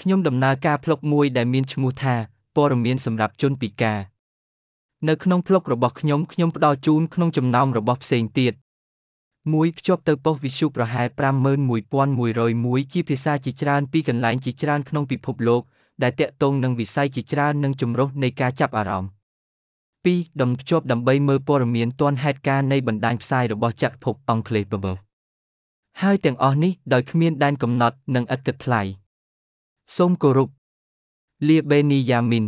ខ្ញុំដំណើរការផ្លុកមួយដែលមានឈ្មោះថាព័ត៌មានសម្រាប់ជនពិការនៅក្នុងផ្លុករបស់ខ្ញុំខ្ញុំផ្ដល់ជូនក្នុងចំណោមរបស់ផ្សេងទៀតមួយភ្ជាប់ទៅប៉ុស្តិ៍វិទ្យុប្រហែល51101ជាភាសាជាច្រើនពីកន្លែងជាច្រើនក្នុងពិភពលោកដែលតាក់ទងនឹងវិស័យជាច្រើននិងចម្រុះនៃការចាប់អារម្មណ៍2ដំភ្ជាប់ដើម្បីមើលព័ត៌មានទាន់ហេតុការណ៍នៃបណ្ដាញផ្សាយរបស់ចក្រភពអង់គ្លេសបបហើយទាំងអស់នេះដោយគ្មានដែនកំណត់និងឥតគិតថ្លៃ សូមគោរពលាបេនីយ៉ាមីន